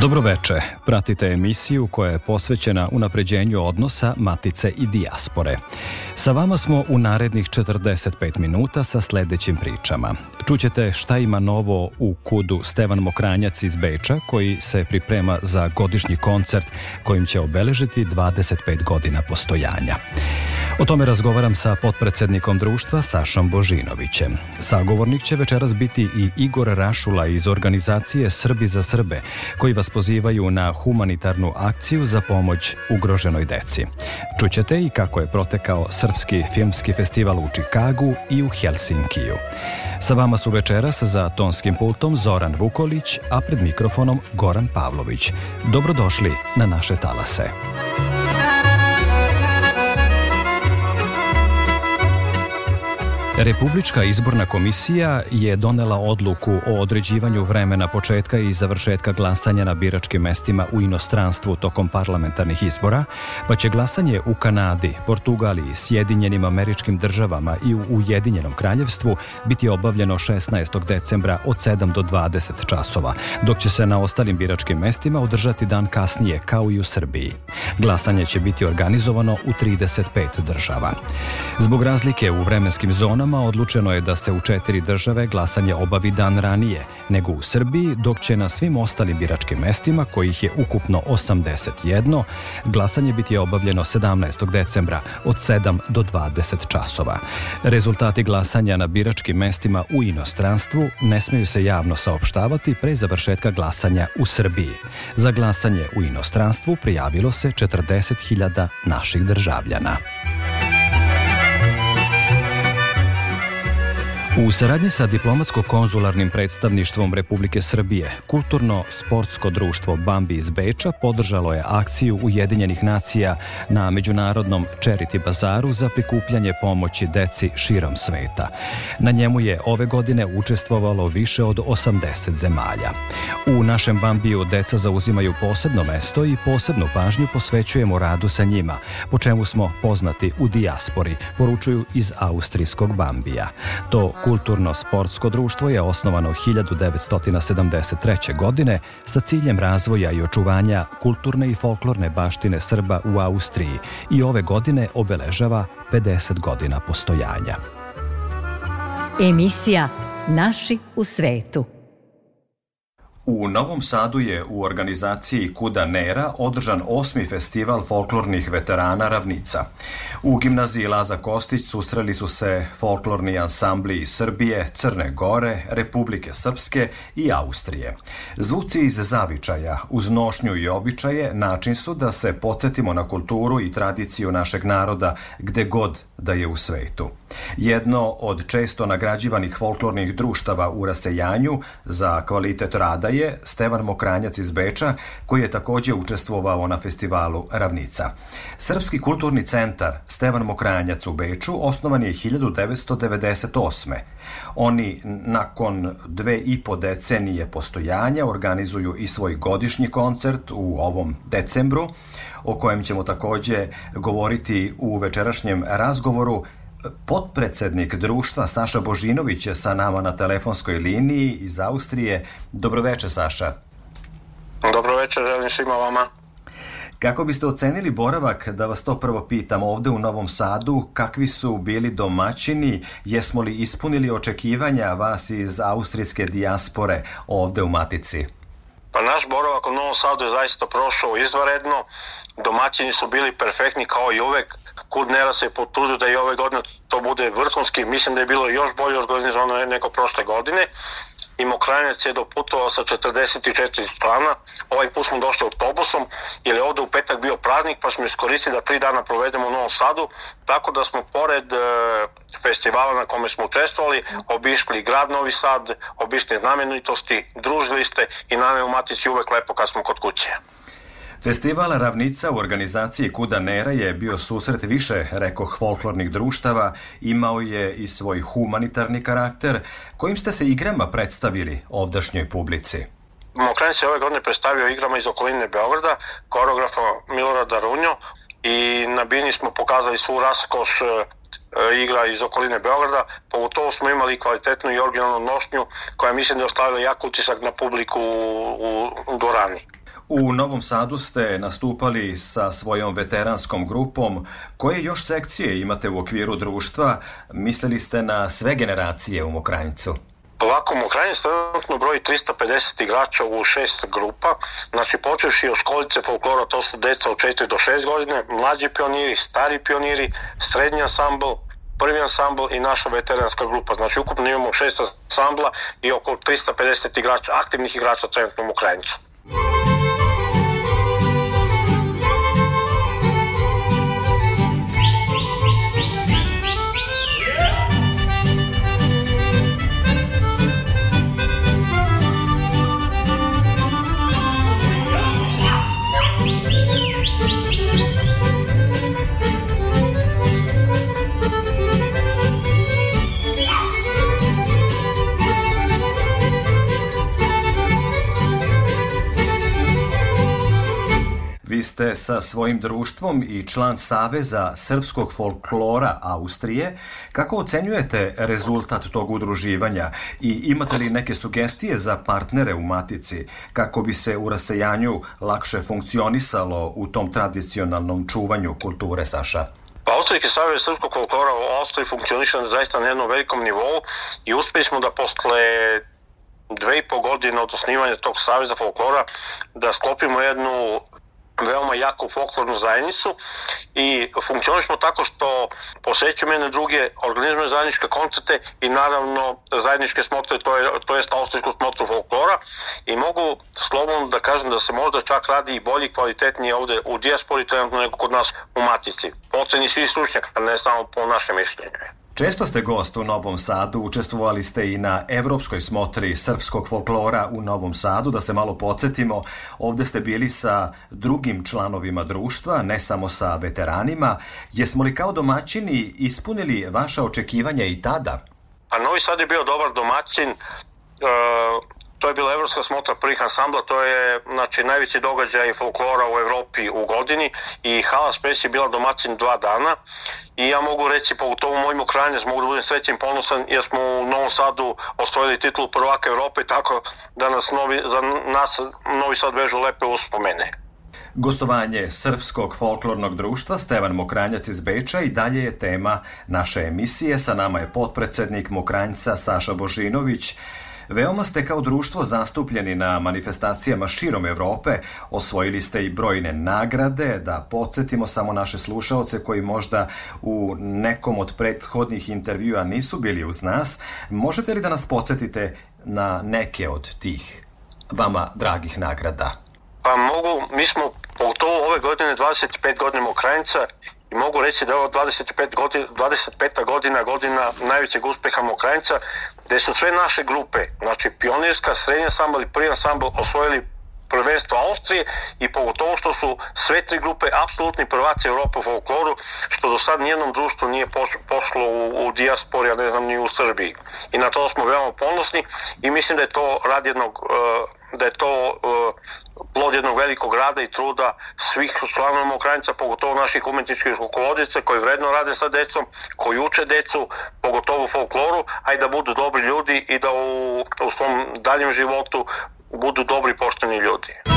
Dobroveče, pratite emisiju koja je posvećena unapređenju odnosa Matice i dijaspore. Sa vama smo u narednih 45 minuta sa sledećim pričama. Čućete šta ima novo u kudu Stevan Mokranjac iz Beča koji se priprema za godišnji koncert kojim će obeležiti 25 godina postojanja. O tome razgovaram sa potpredsednikom društva Sašom Božinovićem. Sagovornik će večeras biti i Igor Rašula iz organizacije Srbi za Srbe, koji vas pozivaju na humanitarnu akciju za pomoć ugroženoj deci. Čućete i kako je protekao Srpski filmski festival u Čikagu i u Helsinkiju. Sa vama su večeras za tonskim pultom Zoran Vukolić, a pred mikrofonom Goran Pavlović. Dobrodošli na naše talase. Republička izborna komisija je donela odluku o određivanju vremena početka i završetka glasanja na biračkim mestima u inostranstvu tokom parlamentarnih izbora, pa će glasanje u Kanadi, Portugaliji, Sjedinjenim američkim državama i u Ujedinjenom kraljevstvu biti obavljeno 16. decembra od 7 do 20 časova, dok će se na ostalim biračkim mestima održati dan kasnije kao i u Srbiji. Glasanje će biti organizovano u 35 država. Zbog razlike u vremenskim zonama državama odlučeno je da se u četiri države glasanje obavi dan ranije nego u Srbiji, dok će na svim ostalim biračkim mestima, kojih je ukupno 81, glasanje biti obavljeno 17. decembra od 7 do 20 časova. Rezultati glasanja na biračkim mestima u inostranstvu ne smeju se javno saopštavati pre završetka glasanja u Srbiji. Za glasanje u inostranstvu prijavilo se 40.000 naših državljana. U saradnji sa diplomatsko-konzularnim predstavništvom Republike Srbije, Kulturno-sportsko društvo Bambi iz Beča podržalo je akciju Ujedinjenih nacija na Međunarodnom Charity bazaru za prikupljanje pomoći deci širom sveta. Na njemu je ove godine učestvovalo više od 80 zemalja. U našem Bambiju deca zauzimaju posebno mesto i posebnu pažnju posvećujemo radu sa njima, po čemu smo poznati u dijaspori, poručuju iz austrijskog Bambija. To Kulturno-sportsko društvo je osnovano 1973. godine sa ciljem razvoja i očuvanja kulturne i folklorne baštine Srba u Austriji i ove godine obeležava 50 godina postojanja. Emisija Naši u svetu. U Novom Sadu je u organizaciji Kuda Nera održan osmi festival folklornih veterana Ravnica. U gimnaziji Laza Kostić susreli su se folklorni ansambli iz Srbije, Crne Gore, Republike Srpske i Austrije. Zvuci iz zavičaja, uz nošnju i običaje, način su da se podsjetimo na kulturu i tradiciju našeg naroda gde god da je u svetu. Jedno od često nagrađivanih folklornih društava u rasejanju za kvalitet rada je Stevan Mokranjac iz Beča, koji je takođe učestvovao na festivalu Ravnica. Srpski kulturni centar Stevan Mokranjac u Beču osnovan je 1998. Oni nakon dve i po decenije postojanja organizuju i svoj godišnji koncert u ovom decembru, o kojem ćemo takođe govoriti u večerašnjem razgovoru Potpredsednik društva Saša Božinović je sa nama na telefonskoj liniji iz Austrije. Dobroveče Saša. Dobroveče, želim svima vama. Kako biste ocenili boravak, da vas to prvo pitam, ovde u Novom Sadu, kakvi su bili domaćini, jesmo li ispunili očekivanja vas iz austrijske dijaspore ovde u Matici? Pa naš boravak u Novom Sadu je zaista prošao izvaredno, domaćini su bili perfektni kao i uvek, Kudnera se potrudio da i ove godine to bude vrhunski, mislim da je bilo još bolje organizovano nego prošle godine i Mokranjac je doputovao sa 44 člana. Ovaj put smo došli autobusom jer je ovde u petak bio praznik pa smo iskoristili da tri dana provedemo u Novom Sadu, tako da smo pored e, festivala na kome smo učestvovali, obišli grad Novi Sad, obišli znamenitosti, družili ste i nam je u Matici uvek lepo kad smo kod kuće. Festival Ravnica u organizaciji Kuda Nera je bio susret više, rekoh, folklornih društava, imao je i svoj humanitarni karakter, kojim ste se igrama predstavili ovdašnjoj publici. Mokren se ove godine predstavio igrama iz okoline Beograda, koreografa Milorada Runjo i na bini smo pokazali svu raskoš e, igra iz okoline Beograda, pogotovo smo imali kvalitetnu i originalnu nošnju koja mislim da je ostavila jak utisak na publiku u, u Dorani. U Novom Sadu ste nastupali sa svojom veteranskom grupom. Koje još sekcije imate u okviru društva? Mislili ste na sve generacije u Mokranjicu? Ovako, Mokranjic trenutno broji 350 igrača u šest grupa, znači počevši od školice folklora, to su deca od 4 do 6 godine, mlađi pioniri, stari pioniri, srednji ansambl, prvi ansambl i naša veteranska grupa. Znači ukupno imamo šest ansambla i oko 350 igrača, aktivnih igrača trenutno u Mokranjicu. Ste sa svojim društvom i član Saveza srpskog folklora Austrije. Kako ocenjujete rezultat tog udruživanja i imate li neke sugestije za partnere u Matici kako bi se u rasejanju lakše funkcionisalo u tom tradicionalnom čuvanju kulture, Saša? Pa Austrijski savez srpskog folklora u Austriji funkcioniše zaista na jednom velikom nivou i uspeli smo da posle dve i po godine od osnivanja tog saveza folklora da sklopimo jednu veoma jaku folklornu zajednicu i funkcionišemo tako što posećujemo jedne druge, organizujemo zajedničke koncerte i naravno zajedničke smotre, to je, to jest austrijsku smotru folklora i mogu slobodno da kažem da se možda čak radi i bolji, kvalitetniji ovde u dijaspori trenutno nego kod nas u Matici. Po oceni svih stručnjaka, ne samo po našem mišljenju. Često ste gost u Novom Sadu, učestvovali ste i na Evropskoj smotri srpskog folklora u Novom Sadu, da se malo podsjetimo, ovde ste bili sa drugim članovima društva, ne samo sa veteranima. Jesmo li kao domaćini ispunili vaša očekivanja i tada? A Novi Sad je bio dobar domaćin, e, to je bila evropska smotra prvih ansambla, to je znači, najveći događaj folklora u Evropi u godini i Hala Spes je bila domaćin dva dana i ja mogu reći, pogotovo mojim okranjec, mogu da budem srećen ponosan jer smo u Novom Sadu osvojili titulu prvaka Evrope, tako da nas novi, za nas Novi Sad vežu lepe uspomene. Gostovanje Srpskog folklornog društva Stevan Mokranjac iz Beča i dalje je tema naše emisije. Sa nama je potpredsednik Mokranjca Saša Božinović. Veoma ste kao društvo zastupljeni na manifestacijama širom Evrope, osvojili ste i brojne nagrade, da podsjetimo samo naše slušaoce koji možda u nekom od prethodnih intervjua nisu bili uz nas. Možete li da nas podsjetite na neke od tih vama dragih nagrada? Pa mogu, mi smo pogotovo ove godine 25 godina Mokrajnica i mogu reći da je ovo 25 godina, 25. godina godina najvećeg uspeha Mokrajnica, gde su sve naše grupe, znači pionirska, srednja ansambl i prvi ansambl osvojili prvenstvo Austrije i pogotovo što su sve tri grupe apsolutni prvaci Europe u folkloru, što do sad nijednom društvu nije pošlo u, u dijaspori, a ne znam ni u Srbiji. I na to smo veoma ponosni i mislim da je to rad jednog da je to jednog velikog rada i truda svih članova Ukrajinica, pogotovo naših umetničkih rukovodica koji vredno rade sa decom, koji uče decu, pogotovo folkloru, a i da budu dobri ljudi i da u, u svom daljem životu budu dobri pošteni ljudi.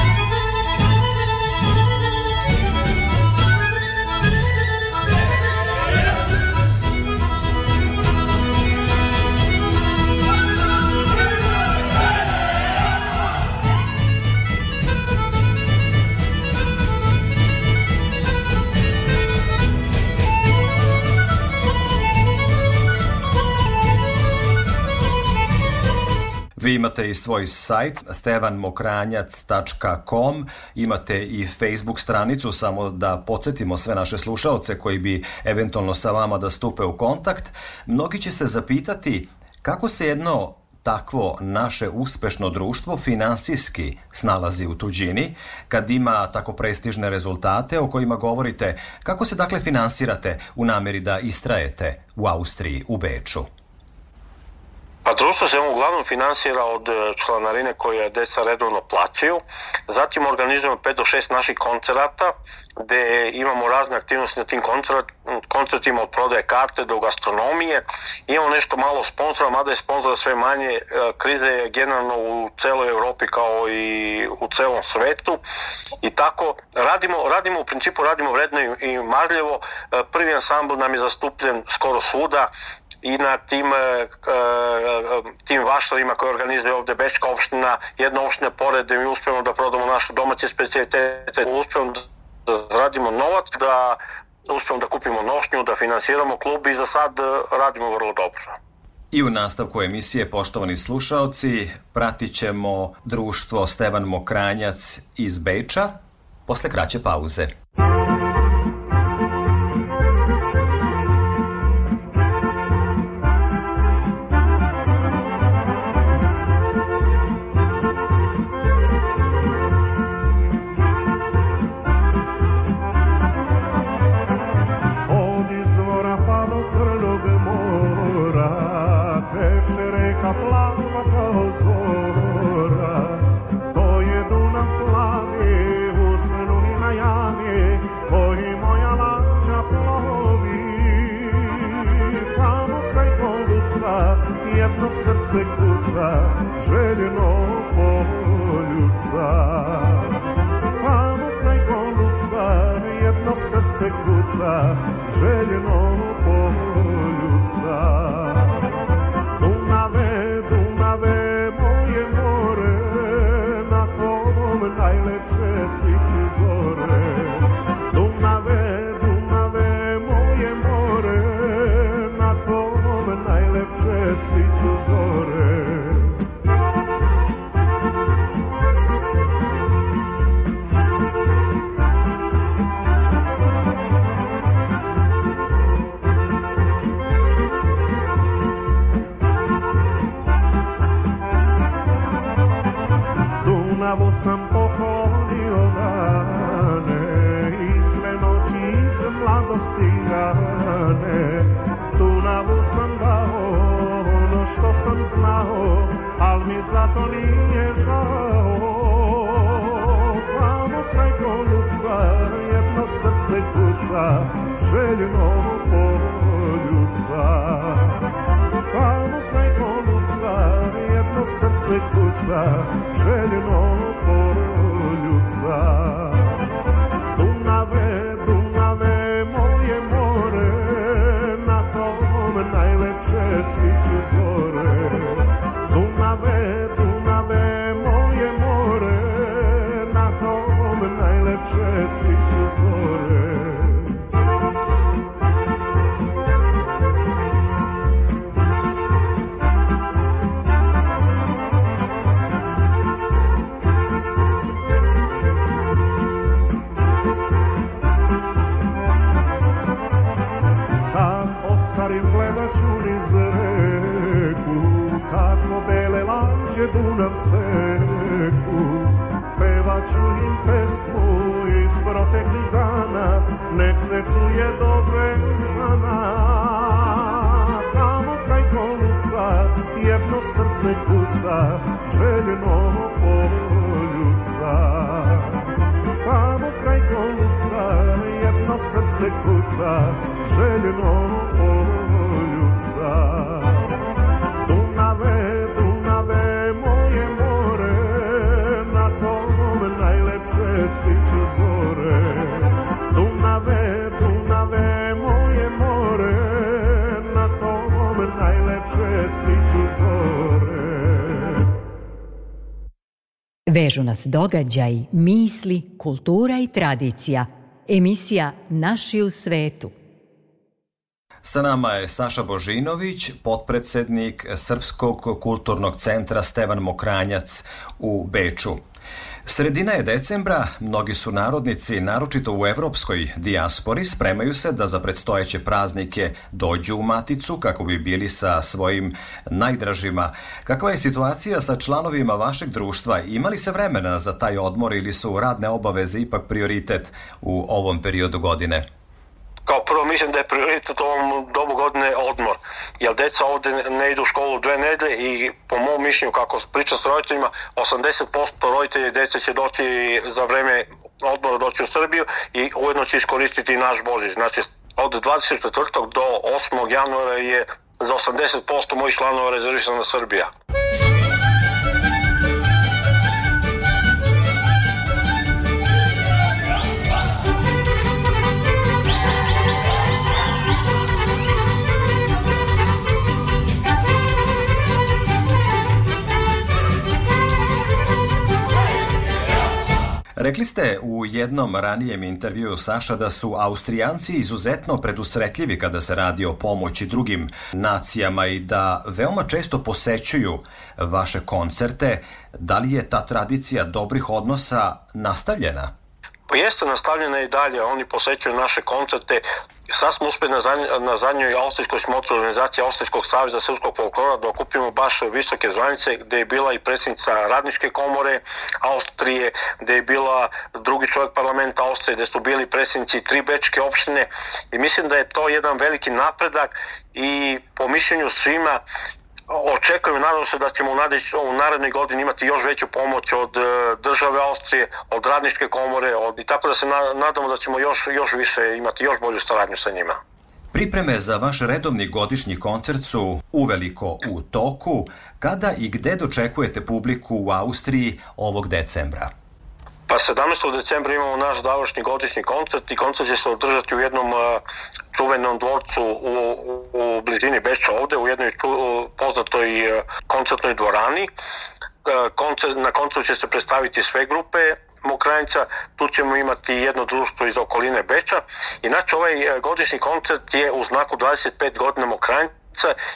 Vi imate i svoj sajt stevanmokranjac.com, imate i Facebook stranicu, samo da podsjetimo sve naše slušaoce koji bi eventualno sa vama da stupe u kontakt. Mnogi će se zapitati kako se jedno takvo naše uspešno društvo finansijski snalazi u tuđini, kad ima tako prestižne rezultate o kojima govorite, kako se dakle finansirate u nameri da istrajete u Austriji, u Beču? Pa društvo se uglavnom finansira od e, članarine koje deca redovno plaćaju. Zatim organizujemo 5 do 6 naših koncerata gde imamo razne aktivnosti na tim koncertima od prodaje karte do gastronomije. Imamo nešto malo sponzora, mada je sponzora sve manje. E, kriza je generalno u celoj Evropi kao i u celom svetu. I tako radimo, radimo u principu radimo vredno i marljivo. E, prvi ansambl nam je zastupljen skoro svuda i na tim, e, e, tim vašarima koje organizuje ovde Bečka opština, jedna opština pored da mi uspemo da prodamo naše domaće specialitete, uspemo da zaradimo novac, da uspemo da kupimo nošnju, da finansiramo klub i za sad e, radimo vrlo dobro. I u nastavku emisije, poštovani slušaoci, pratit ćemo društvo Stevan Mokranjac iz Beča posle kraće pauze. Srce kuca, željeno poljuca. Tamo kraj goluca, jedno srce kuca, željeno poljuca. Dunave, Dunave, moje more, na tobom najlepše sviće zore. Najlepše sviću zore Dunavu sam što sam znao, al mi zato nije žao. Tamo kraj Golubca jedno srce kuca, željno poljuca. Tamo kraj Golubca jedno srce kuca, željno poljuca. Dunav seku. Pevat ću im pesmu iz proteklih dana Nek se čuje dobre znana Tamo kraj Golubca jedno srce kuca Željeno poljuca. Tamo kraj Golubca jedno srce kuca Željeno poljuca sviću zore Dunave, Dunave, moje more Na tom najlepše sviću zore Vežu nas događaj, misli, kultura i tradicija. Emisija Naši u svetu. Sa nama je Saša Božinović, potpredsednik Srpskog kulturnog centra Stevan Mokranjac u Beču. Sredina je decembra, mnogi su narodnici, naročito u evropskoj dijaspori, spremaju se da za predstojeće praznike dođu u Maticu kako bi bili sa svojim najdražima. Kakva je situacija sa članovima vašeg društva? Imali se vremena za taj odmor ili su radne obaveze ipak prioritet u ovom periodu godine? Kao prvo mislim da je prioritet u ovom dobu godine odmor, jer deca ovde ne idu u školu dve nedelje i po mom mišljenju kako pričam s roditeljima, 80% roditelja i dece će doći za vreme odmora doći u Srbiju i ujedno će iskoristiti naš Božić. Znači od 24. do 8. januara je za 80% mojih članova rezervisana Srbija. Rekli ste u jednom ranijem intervju, Saša, da su Austrijanci izuzetno predusretljivi kada se radi o pomoći drugim nacijama i da veoma često posećuju vaše koncerte. Da li je ta tradicija dobrih odnosa nastavljena? Pa jeste nastavljena i dalje, oni posećuju naše koncerte. Sad smo uspeli na, zadnj, na zadnjoj austrijskoj smotru organizacije Austrijskog savjeza srpskog folklora da okupimo baš visoke zvanice gde je bila i predsjednica Radničke komore Austrije, gde je bila drugi čovjek parlamenta Austrije, gde su bili predsjednici tri bečke opštine i mislim da je to jedan veliki napredak i po mišljenju svima očekujem, nadam se da ćemo u, nadeć, u narednoj godini imati još veću pomoć od e, države Austrije, od radničke komore, od, i tako da se na, nadamo da ćemo još, još više imati još bolju saradnju sa njima. Pripreme za vaš redovni godišnji koncert su uveliko u toku. Kada i gde dočekujete publiku u Austriji ovog decembra? Pa 17. decembra imamo naš završni godišnji koncert i koncert će se održati u jednom uh, čuvenom dvorcu u, u, u blizini Beča ovde, u jednoj ču, poznatoj uh, koncertnoj dvorani. Uh, koncert, na koncu će se predstaviti sve grupe Mokranjica, tu ćemo imati jedno društvo iz okoline Beča. Inače, ovaj godišnji koncert je u znaku 25 godina Mokranjica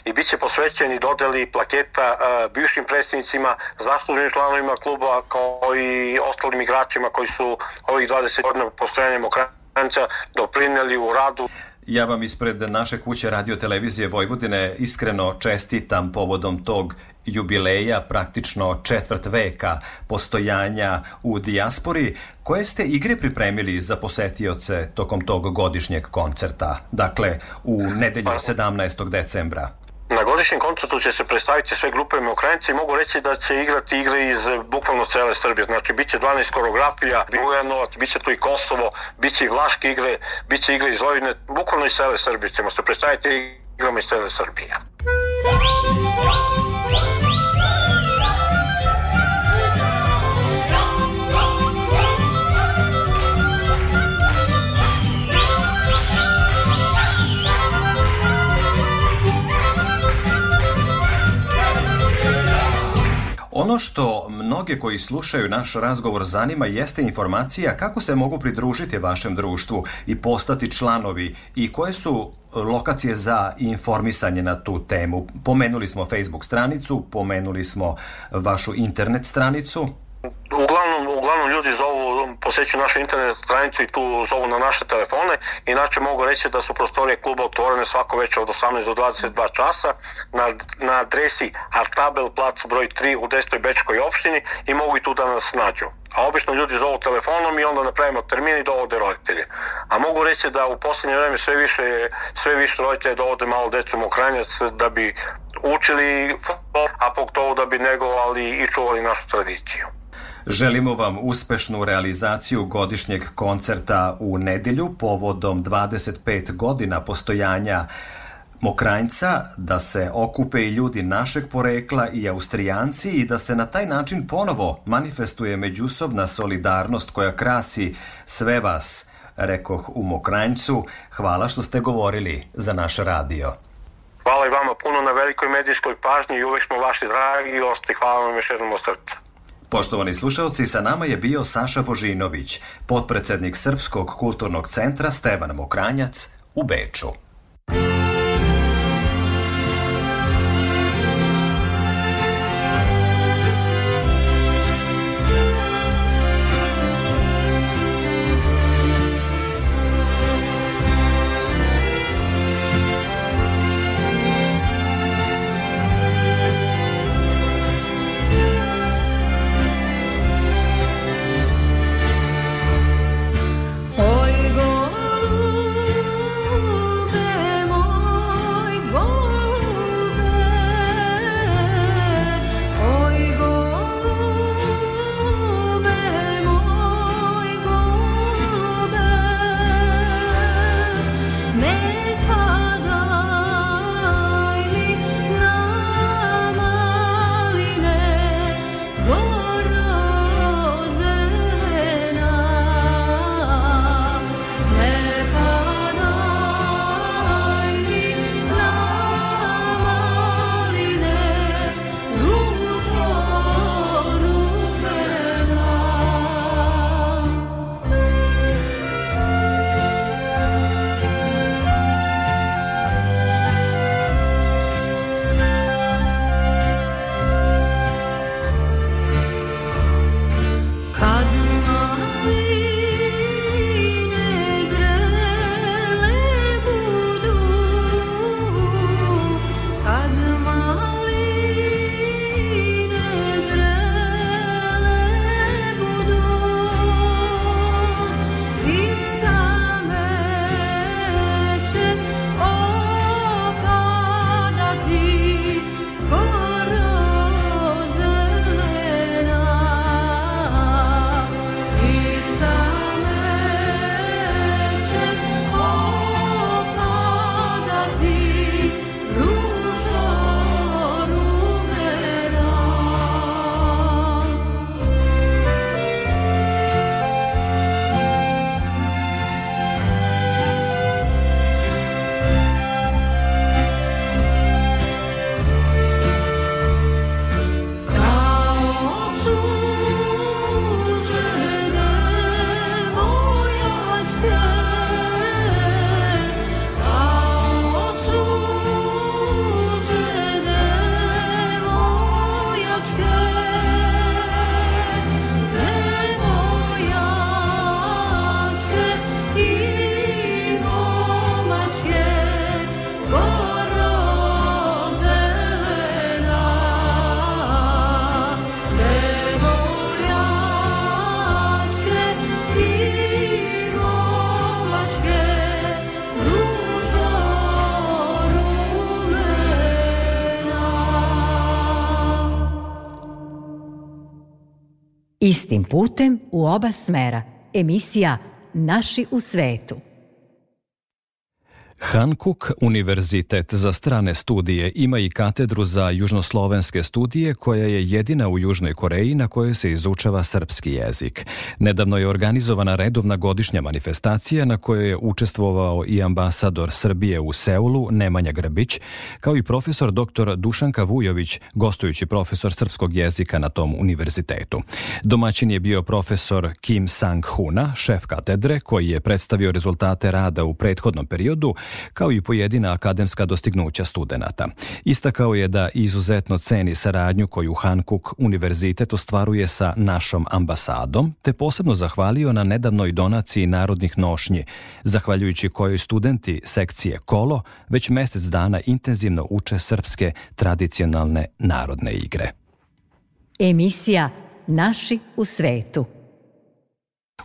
i bit će posvećeni dodeli plaketa uh, bivšim predsjednicima, zasluženim članovima kluba kao i ostalim igračima koji su ovih 20 godina postojanja Mokranjica doprineli u radu. Ja vam ispred naše kuće radio televizije Vojvodine iskreno čestitam povodom tog jubileja, praktično četvrt veka postojanja u dijaspori. Koje ste igre pripremili za posetioce tokom tog godišnjeg koncerta, dakle u nedelju 17. decembra? Na godišnjem koncertu će se predstaviti sve grupe Ukrajinci i mogu reći da će igrati igre iz bukvalno cele Srbije. Znači, bit će 12 koreografija, Bujanovac, bit će tu i Kosovo, bit će i Vlaške igre, bit će igre iz Vojvodine, bukvalno iz cele Srbije ćemo se predstaviti igrama iz cele Srbije. Ono što mnoge koji slušaju naš razgovor zanima jeste informacija kako se mogu pridružiti vašem društvu i postati članovi i koje su lokacije za informisanje na tu temu. Pomenuli smo Facebook stranicu, pomenuli smo vašu internet stranicu. Uglavnom, uglavnom ljudi zovu, posećuju našu internet stranicu i tu zovu na naše telefone. Inače mogu reći da su prostorije kluba otvorene svako večer od 18 do 22 časa na, na adresi Artabel plac broj 3 u 10. Bečkoj opštini i mogu i tu da nas nađu. A obično ljudi zovu telefonom i onda napravimo termin i dovode roditelje. A mogu reći da u poslednje vreme sve više, sve više roditelje dovode malo decu mokranjac da bi učili, a pogotovo da bi negovali i čuvali našu tradiciju. Želimo vam uspešnu realizaciju godišnjeg koncerta u nedelju povodom 25 godina postojanja Mokranjca, da se okupe i ljudi našeg porekla i Austrijanci i da se na taj način ponovo manifestuje međusobna solidarnost koja krasi sve vas, rekoh u Mokranjcu. Hvala što ste govorili za naš radio. Hvala i vama puno na velikoj medijskoj pažnji i uvek smo vaši dragi gosti. Hvala vam još jednom od srca. Poštovani slušalci, sa nama je bio Saša Božinović, potpredsednik Srpskog kulturnog centra Stevan Mokranjac u Beču. Istim putem u oba smera. Emisija Naši u svetu. Hankuk Univerzitet za strane studije ima i katedru za južnoslovenske studije koja je jedina u Južnoj Koreji na kojoj se izučava srpski jezik. Nedavno je organizovana redovna godišnja manifestacija na kojoj je učestvovao i ambasador Srbije u Seulu Nemanja Grbić, kao i profesor dr. Dušanka Vujović, gostujući profesor srpskog jezika na tom univerzitetu. Domaćin je bio profesor Kim Sang-huna, šef katedre, koji je predstavio rezultate rada u prethodnom periodu, kao i pojedina akademska dostignuća studenta. Istakao je da izuzetno ceni saradnju koju Hankuk univerzitet ostvaruje sa našom ambasadom, te posebno zahvalio na nedavnoj donaciji narodnih nošnji, zahvaljujući kojoj studenti sekcije Kolo već mesec dana intenzivno uče srpske tradicionalne narodne igre. Emisija Naši u svetu –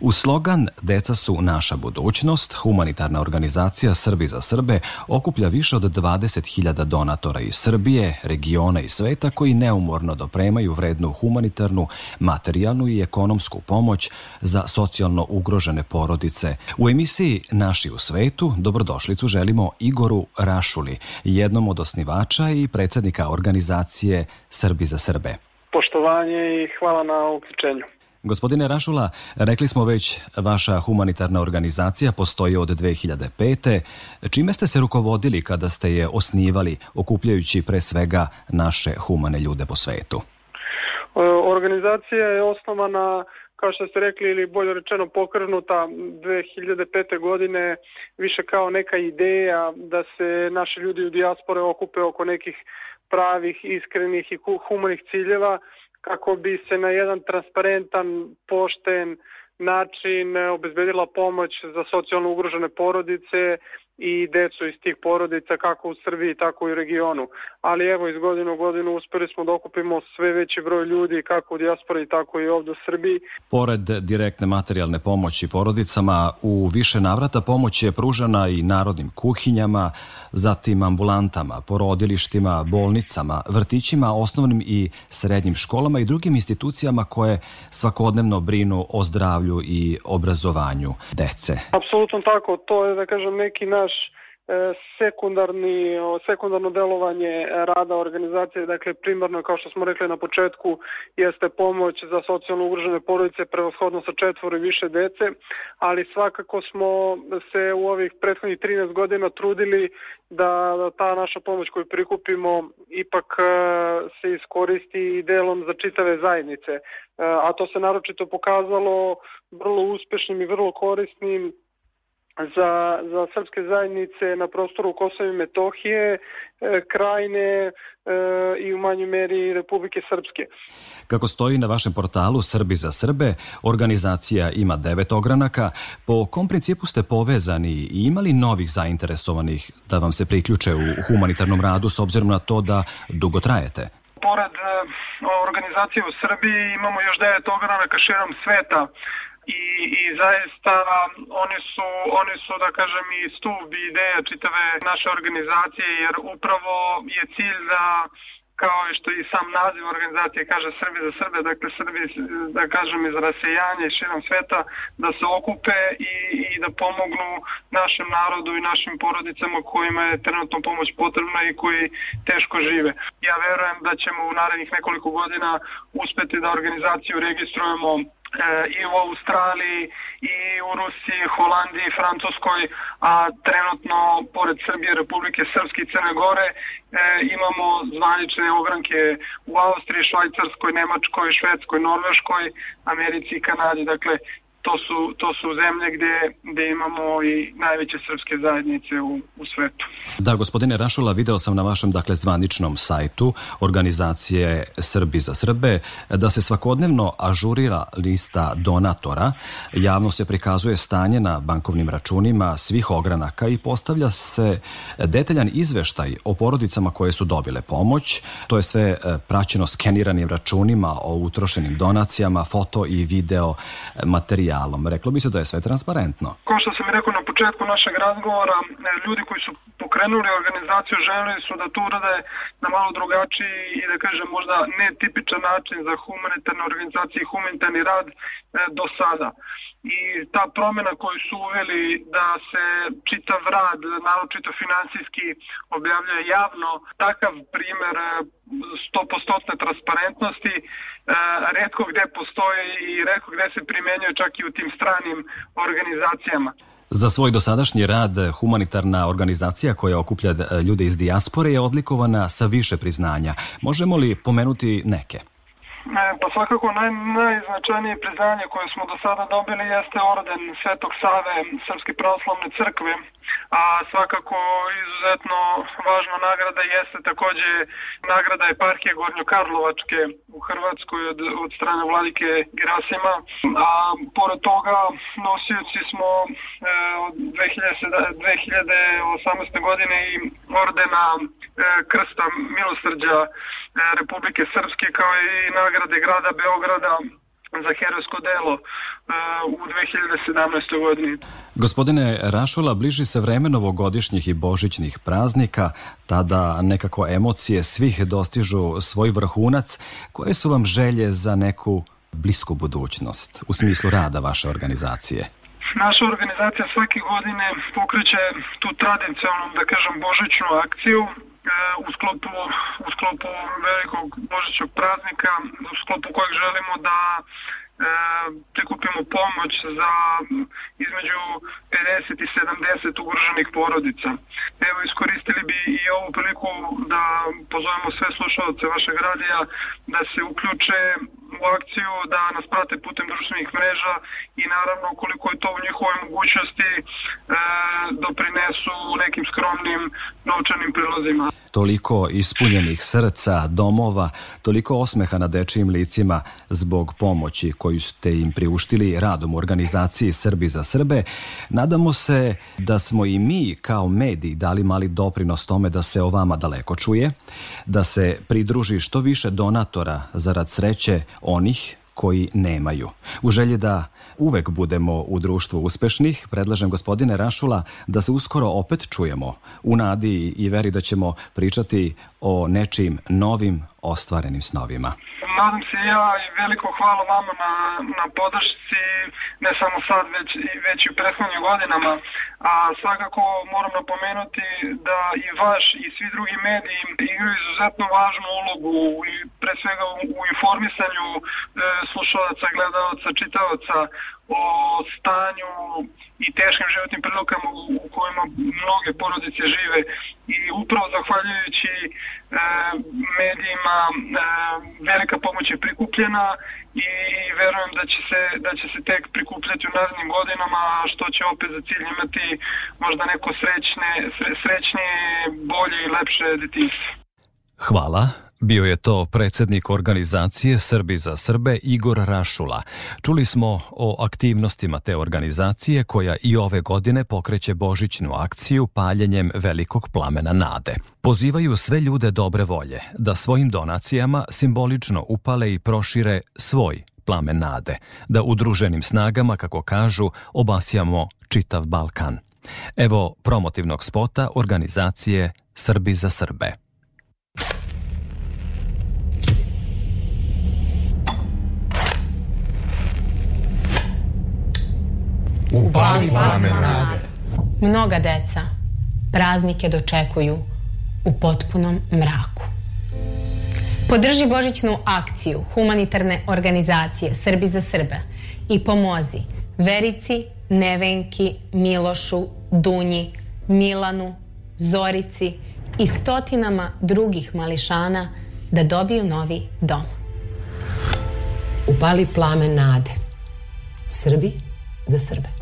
U slogan Deca su naša budućnost, humanitarna organizacija Srbi za Srbe okuplja više od 20.000 donatora iz Srbije, regiona i sveta koji neumorno dopremaju vrednu humanitarnu, materijalnu i ekonomsku pomoć za socijalno ugrožene porodice. U emisiji Naši u svetu dobrodošlicu želimo Igoru Rašuli, jednom od osnivača i predsednika organizacije Srbi za Srbe. Poštovanje i hvala na uključenju. Gospodine Rašula, rekli smo već, vaša humanitarna organizacija postoji od 2005. Čime ste se rukovodili kada ste je osnivali, okupljajući pre svega naše humane ljude po svetu? Organizacija je osnovana kao što ste rekli ili bolje rečeno pokrenuta 2005. godine više kao neka ideja da se naši ljudi u dijaspore okupe oko nekih pravih, iskrenih i humanih ciljeva kako bi se na jedan transparentan, pošten način obezbedila pomoć za socijalno ugrožene porodice i decu iz tih porodica kako u Srbiji tako i u regionu. Ali evo iz godine u godinu uspeli smo da okupimo sve veći broj ljudi kako u dijaspori tako i ovde u Srbiji. Pored direktne materijalne pomoći porodicama u više navrata pomoć je pružana i narodnim kuhinjama, zatim ambulantama, porodilištima, bolnicama, vrtićima, osnovnim i srednjim školama i drugim institucijama koje svakodnevno brinu o zdravlju i obrazovanju dece. Apsolutno tako, to je da kažem neki naš E, sekundarni, sekundarno delovanje rada organizacije, dakle primarno kao što smo rekli na početku jeste pomoć za socijalno ugrožene porodice prevashodno sa četvoro i više dece, ali svakako smo se u ovih prethodnih 13 godina trudili da ta naša pomoć koju prikupimo ipak e, se iskoristi i delom za čitave zajednice, e, a to se naročito pokazalo vrlo uspešnim i vrlo korisnim za, za srpske zajednice na prostoru Kosova i Metohije, e, krajine e, i u manjoj meri Republike Srpske. Kako stoji na vašem portalu Srbi za Srbe, organizacija ima devet ogranaka. Po kom principu ste povezani i imali novih zainteresovanih da vam se priključe u humanitarnom radu s obzirom na to da dugo trajete? Pored e, organizacije u Srbiji imamo još devet ogranaka širom sveta i, i zaista oni su, oni su da kažem i stup i ideja čitave naše organizacije jer upravo je cilj da kao i što i sam naziv organizacije kaže Srbi za Srbe, dakle Srbi, da kažem, iz rasejanja i širom sveta, da se okupe i, i da pomognu našem narodu i našim porodicama kojima je trenutno pomoć potrebna i koji teško žive. Ja verujem da ćemo u narednih nekoliko godina uspeti da organizaciju registrujemo i u Australiji i u Rusiji, Holandiji, Francuskoj, a trenutno pored Srbije, Republike Srpske i Crne Gore e, imamo zvanične ogranke u Austriji, Švajcarskoj, Nemačkoj, Švedskoj, Norveškoj, Americi i Kanadi. Dakle, to su, to su zemlje gde, gde imamo i najveće srpske zajednice u, u svetu. Da, gospodine Rašula, video sam na vašem dakle zvaničnom sajtu organizacije Srbi za Srbe da se svakodnevno ažurira lista donatora, javno se prikazuje stanje na bankovnim računima svih ogranaka i postavlja se detaljan izveštaj o porodicama koje su dobile pomoć. To je sve e, praćeno skeniranim računima o utrošenim donacijama, foto i video materijal potencijalom. Reklo bi se da je sve transparentno. Kao što sam rekao na početku našeg razgovora, e, ljudi koji su pokrenuli organizaciju želeli su da to urade na malo drugačiji i da kažem možda netipičan način za humanitarne organizacije i humanitarni rad e, do sada i ta promena koju su uveli da se čitav rad, naročito finansijski, objavljuje javno, takav primer 100% transparentnosti e, redko gde postoje i redko gde se primenjuje čak i u tim stranim organizacijama. Za svoj dosadašnji rad humanitarna organizacija koja okuplja e, ljude iz dijaspore je odlikovana sa više priznanja. Možemo li pomenuti neke? E, pa svakako naj, najznačajnije priznanje koje smo do sada dobili jeste orden Svetog Save Srpske pravoslavne crkve, a svakako izuzetno važna nagrada jeste takođe nagrada eparhije Gornjokarlovačke u Hrvatskoj od, od strane vladike Gerasima, a pored toga nosioci smo e, od 2000, 2018. godine i ordena e, Krsta Milosrđa Republike Srpske kao i nagrade grada Beograda za herojsko delo uh, u 2017. godini. Gospodine Rašola, bliži se vreme novogodišnjih i božićnih praznika, tada nekako emocije svih dostižu svoj vrhunac. Koje su vam želje za neku blisku budućnost u smislu rada vaše organizacije? Naša organizacija svake godine pokreće tu tradicionalnu, da kažem, božićnu akciju u sklopu, u sklopu velikog božićnog praznika, u sklopu kojeg želimo da e, prikupimo pomoć za između 50 i 70 ugroženih porodica. Evo, iskoristili bi i ovu priliku da pozovemo sve slušalce vašeg radija da se uključe u akciju, da nas prate putem društvenih mreža i naravno koliko je to u njihovoj mogućnosti e, doprinesu nekim skromnim novčanim prilozima. Toliko ispunjenih srca, domova, toliko osmeha na dečijim licima zbog pomoći koju ste im priuštili radom u organizaciji Srbi za Srbe. Nadamo se da smo i mi kao mediji dali mali doprinos tome da se o vama daleko čuje, da se pridruži što više donatora zarad sreće onih koji nemaju. U želji da uvek budemo u društvu uspešnih, predlažem gospodine Rašula da se uskoro opet čujemo u nadi i veri da ćemo pričati o nečim novim ostvarenim snovima. Nadam se ja i veliko hvala vama na, na podršci, ne samo sad, već, već i u prethodnim godinama, a svakako moram napomenuti da i vaš i svi drugi mediji igraju izuzetno važnu ulogu i pre svega u, u informisanju e, slušalaca, gledalaca, čitalaca o stanju i teškim životnim prilikama u, kojima mnoge porodice žive i upravo zahvaljujući e, medijima e, velika pomoć je prikupljena i verujem da će se da će se tek prikupljati u narednim godinama što će opet za cilj imati možda neko srećne srećnije, bolje i lepše detinjstvo. Hvala. Bio je to predsednik organizacije Srbi za Srbe Igor Rašula. Čuli smo o aktivnostima te organizacije koja i ove godine pokreće božićnu akciju paljenjem velikog plamena nade. Pozivaju sve ljude dobre volje da svojim donacijama simbolično upale i prošire svoj plamen nade, da udruženim snagama, kako kažu, obasjamo čitav Balkan. Evo promotivnog spota organizacije Srbi za Srbe. Upali plamen nade. Mnoga deca praznike dočekuju u potpunom mraku. Podrži božićnu akciju humanitarne organizacije Srbi za Srbe i pomozi Verici, Nevenki, Milošu, Dunji, Milanu, Zorici i stotinama drugih mališana da dobiju novi dom. Upali plamen nade. Srbi za Srbe.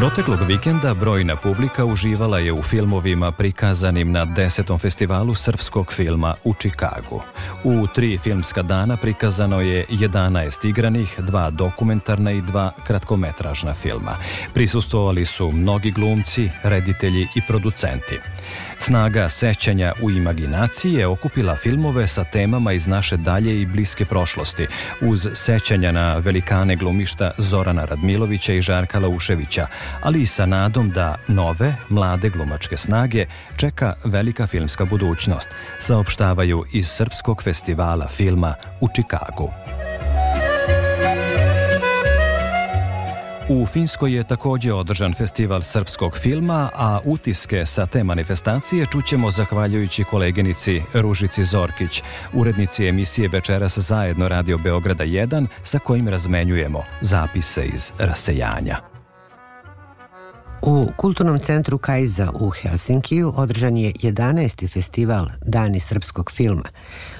Proteklog vikenda brojna publika uživala je u filmovima prikazanim na desetom festivalu srpskog filma u Čikagu. U tri filmska dana prikazano je 11 igranih, dva dokumentarna i dva kratkometražna filma. Prisustvovali su mnogi glumci, reditelji i producenti. Snaga sećanja u imaginaciji je okupila filmove sa temama iz naše dalje i bliske prošlosti, uz sećanja na velikane glumišta Zorana Radmilovića i Žarka Lauševića, ali i sa nadom da nove, mlade glumačke snage čeka velika filmska budućnost, saopštavaju iz Srpskog festivala filma u Čikagu. U Finskoj je takođe održan festival srpskog filma, a utiske sa te manifestacije čućemo zahvaljujući koleginici Ružici Zorkić, urednici emisije Večeras zajedno Radio Beograda 1, sa kojim razmenjujemo zapise iz rasejanja. U Kulturnom centru Kajza u Helsinkiju održan je 11. festival Dani srpskog filma.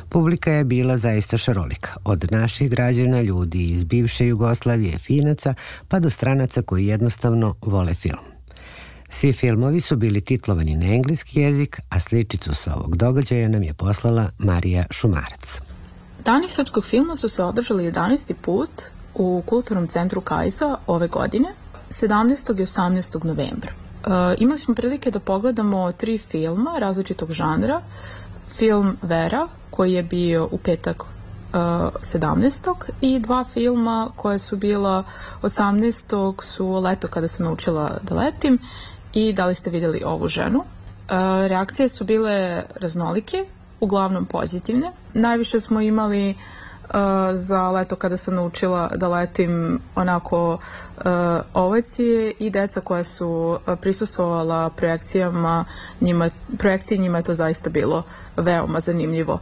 Publika je bila zaista šarolika, od naših građana, ljudi iz bivše Jugoslavije, finaca, pa do stranaca koji jednostavno vole film. Svi filmovi su bili titlovani na engleski jezik, a sličicu sa ovog događaja nam je poslala Marija Šumarac. Dani srpskog filma su se održali 11. put u Kulturnom centru Kajza ove godine, 17. i 18. novembra. E, imali smo prilike da pogledamo tri filma različitog žanra. Film Vera, koji je bio u petak uh, 17. i dva filma koje su bila 18. su Leto kada sam naučila da letim i da li ste videli ovu ženu. Uh, reakcije su bile raznolike, uglavnom pozitivne. Najviše smo imali uh, za leto kada sam naučila da letim onako uh, ovacije i deca koja su uh, prisustvovala projekcijama njima, projekcije njima je to zaista bilo veoma zanimljivo.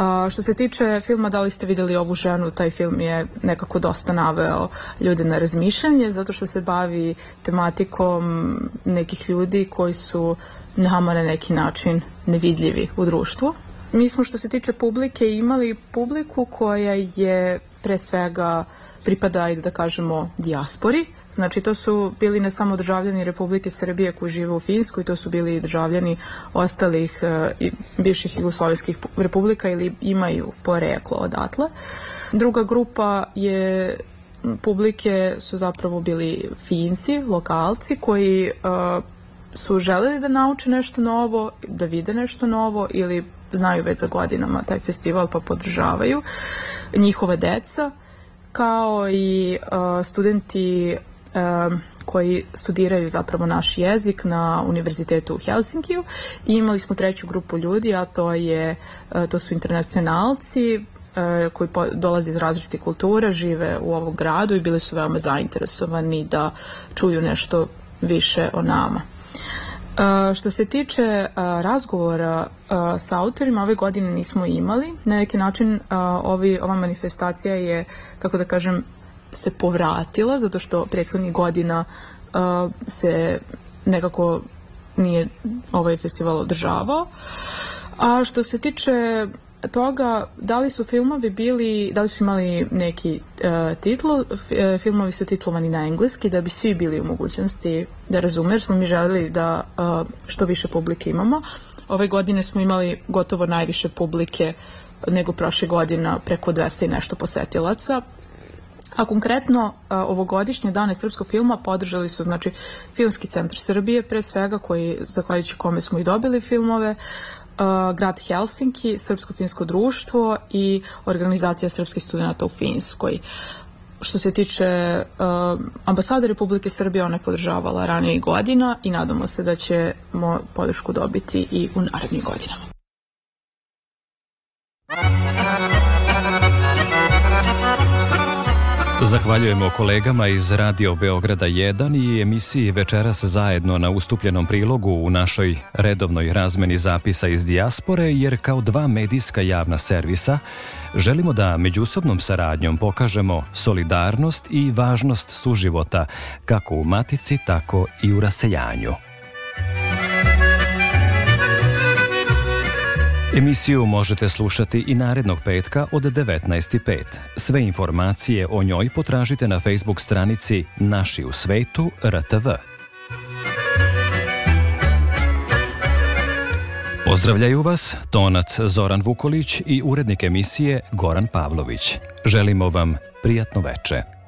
A, što se tiče filma Da li ste videli ovu ženu, taj film je nekako dosta naveo ljude na razmišljanje, zato što se bavi tematikom nekih ljudi koji su nama na neki način nevidljivi u društvu. Mi smo što se tiče publike imali publiku koja je pre svega pripada, i da kažemo, dijaspori. Znači, to su bili ne samo državljani Republike Srbije koji žive u Finskoj, to su bili i državljani ostalih uh, bivših jugoslovenskih republika ili imaju poreklo odatle. Druga grupa je publike su zapravo bili Finci, lokalci koji uh, su želeli da nauče nešto novo, da vide nešto novo ili znaju već za godinama taj festival pa podržavaju njihove deca kao i uh, studenti uh, koji studiraju zapravo naš jezik na univerzitetu u Helsinkiju i imali smo treću grupu ljudi, a to je uh, to su internacionalci uh, koji po, dolaze iz različitih kultura, žive u ovom gradu i bili su veoma zainteresovani da čuju nešto više o nama. Uh, što se tiče uh, razgovora uh, sa autorima, ove godine nismo imali. Na neki način ovi, ova manifestacija je, kako da kažem, se povratila, zato što prethodnih godina se nekako nije ovaj festival održavao. A što se tiče toga da li su filmovi bili, da li su imali neki uh, titl, filmovi su titlovani na engleski da bi svi bili u mogućnosti da razume, jer smo mi želeli da uh, što više publike imamo. Ove godine smo imali gotovo najviše publike nego prošle godina, preko 200 i nešto posetilaca. A konkretno uh, ovogodišnje dane srpskog filma podržali su znači Filmski centar Srbije pre svega koji zahvaljujući kome smo i dobili filmove, grad Helsinki, Srpsko-finsko društvo i organizacija srpskih studenta u Finskoj. Što se tiče uh, ambasade Republike Srbije, ona je podržavala ranije godina i nadamo se da ćemo podršku dobiti i u narednim godinama. Zahvaljujemo kolegama iz Radio Beograda 1 i emisiji Večeras zajedno na ustupljenom prilogu u našoj redovnoj razmeni zapisa iz dijaspore, jer kao dva medijska javna servisa želimo da međusobnom saradnjom pokažemo solidarnost i važnost suživota kako u matici, tako i u raseljanju. Emisiju možete slušati i narednog petka od 19.05. Sve informacije o njoj potražite na Facebook stranici Naši u svetu RTV. Pozdravljaju vas tonac Zoran Vukolić i urednik emisije Goran Pavlović. Želimo vam prijatno veče.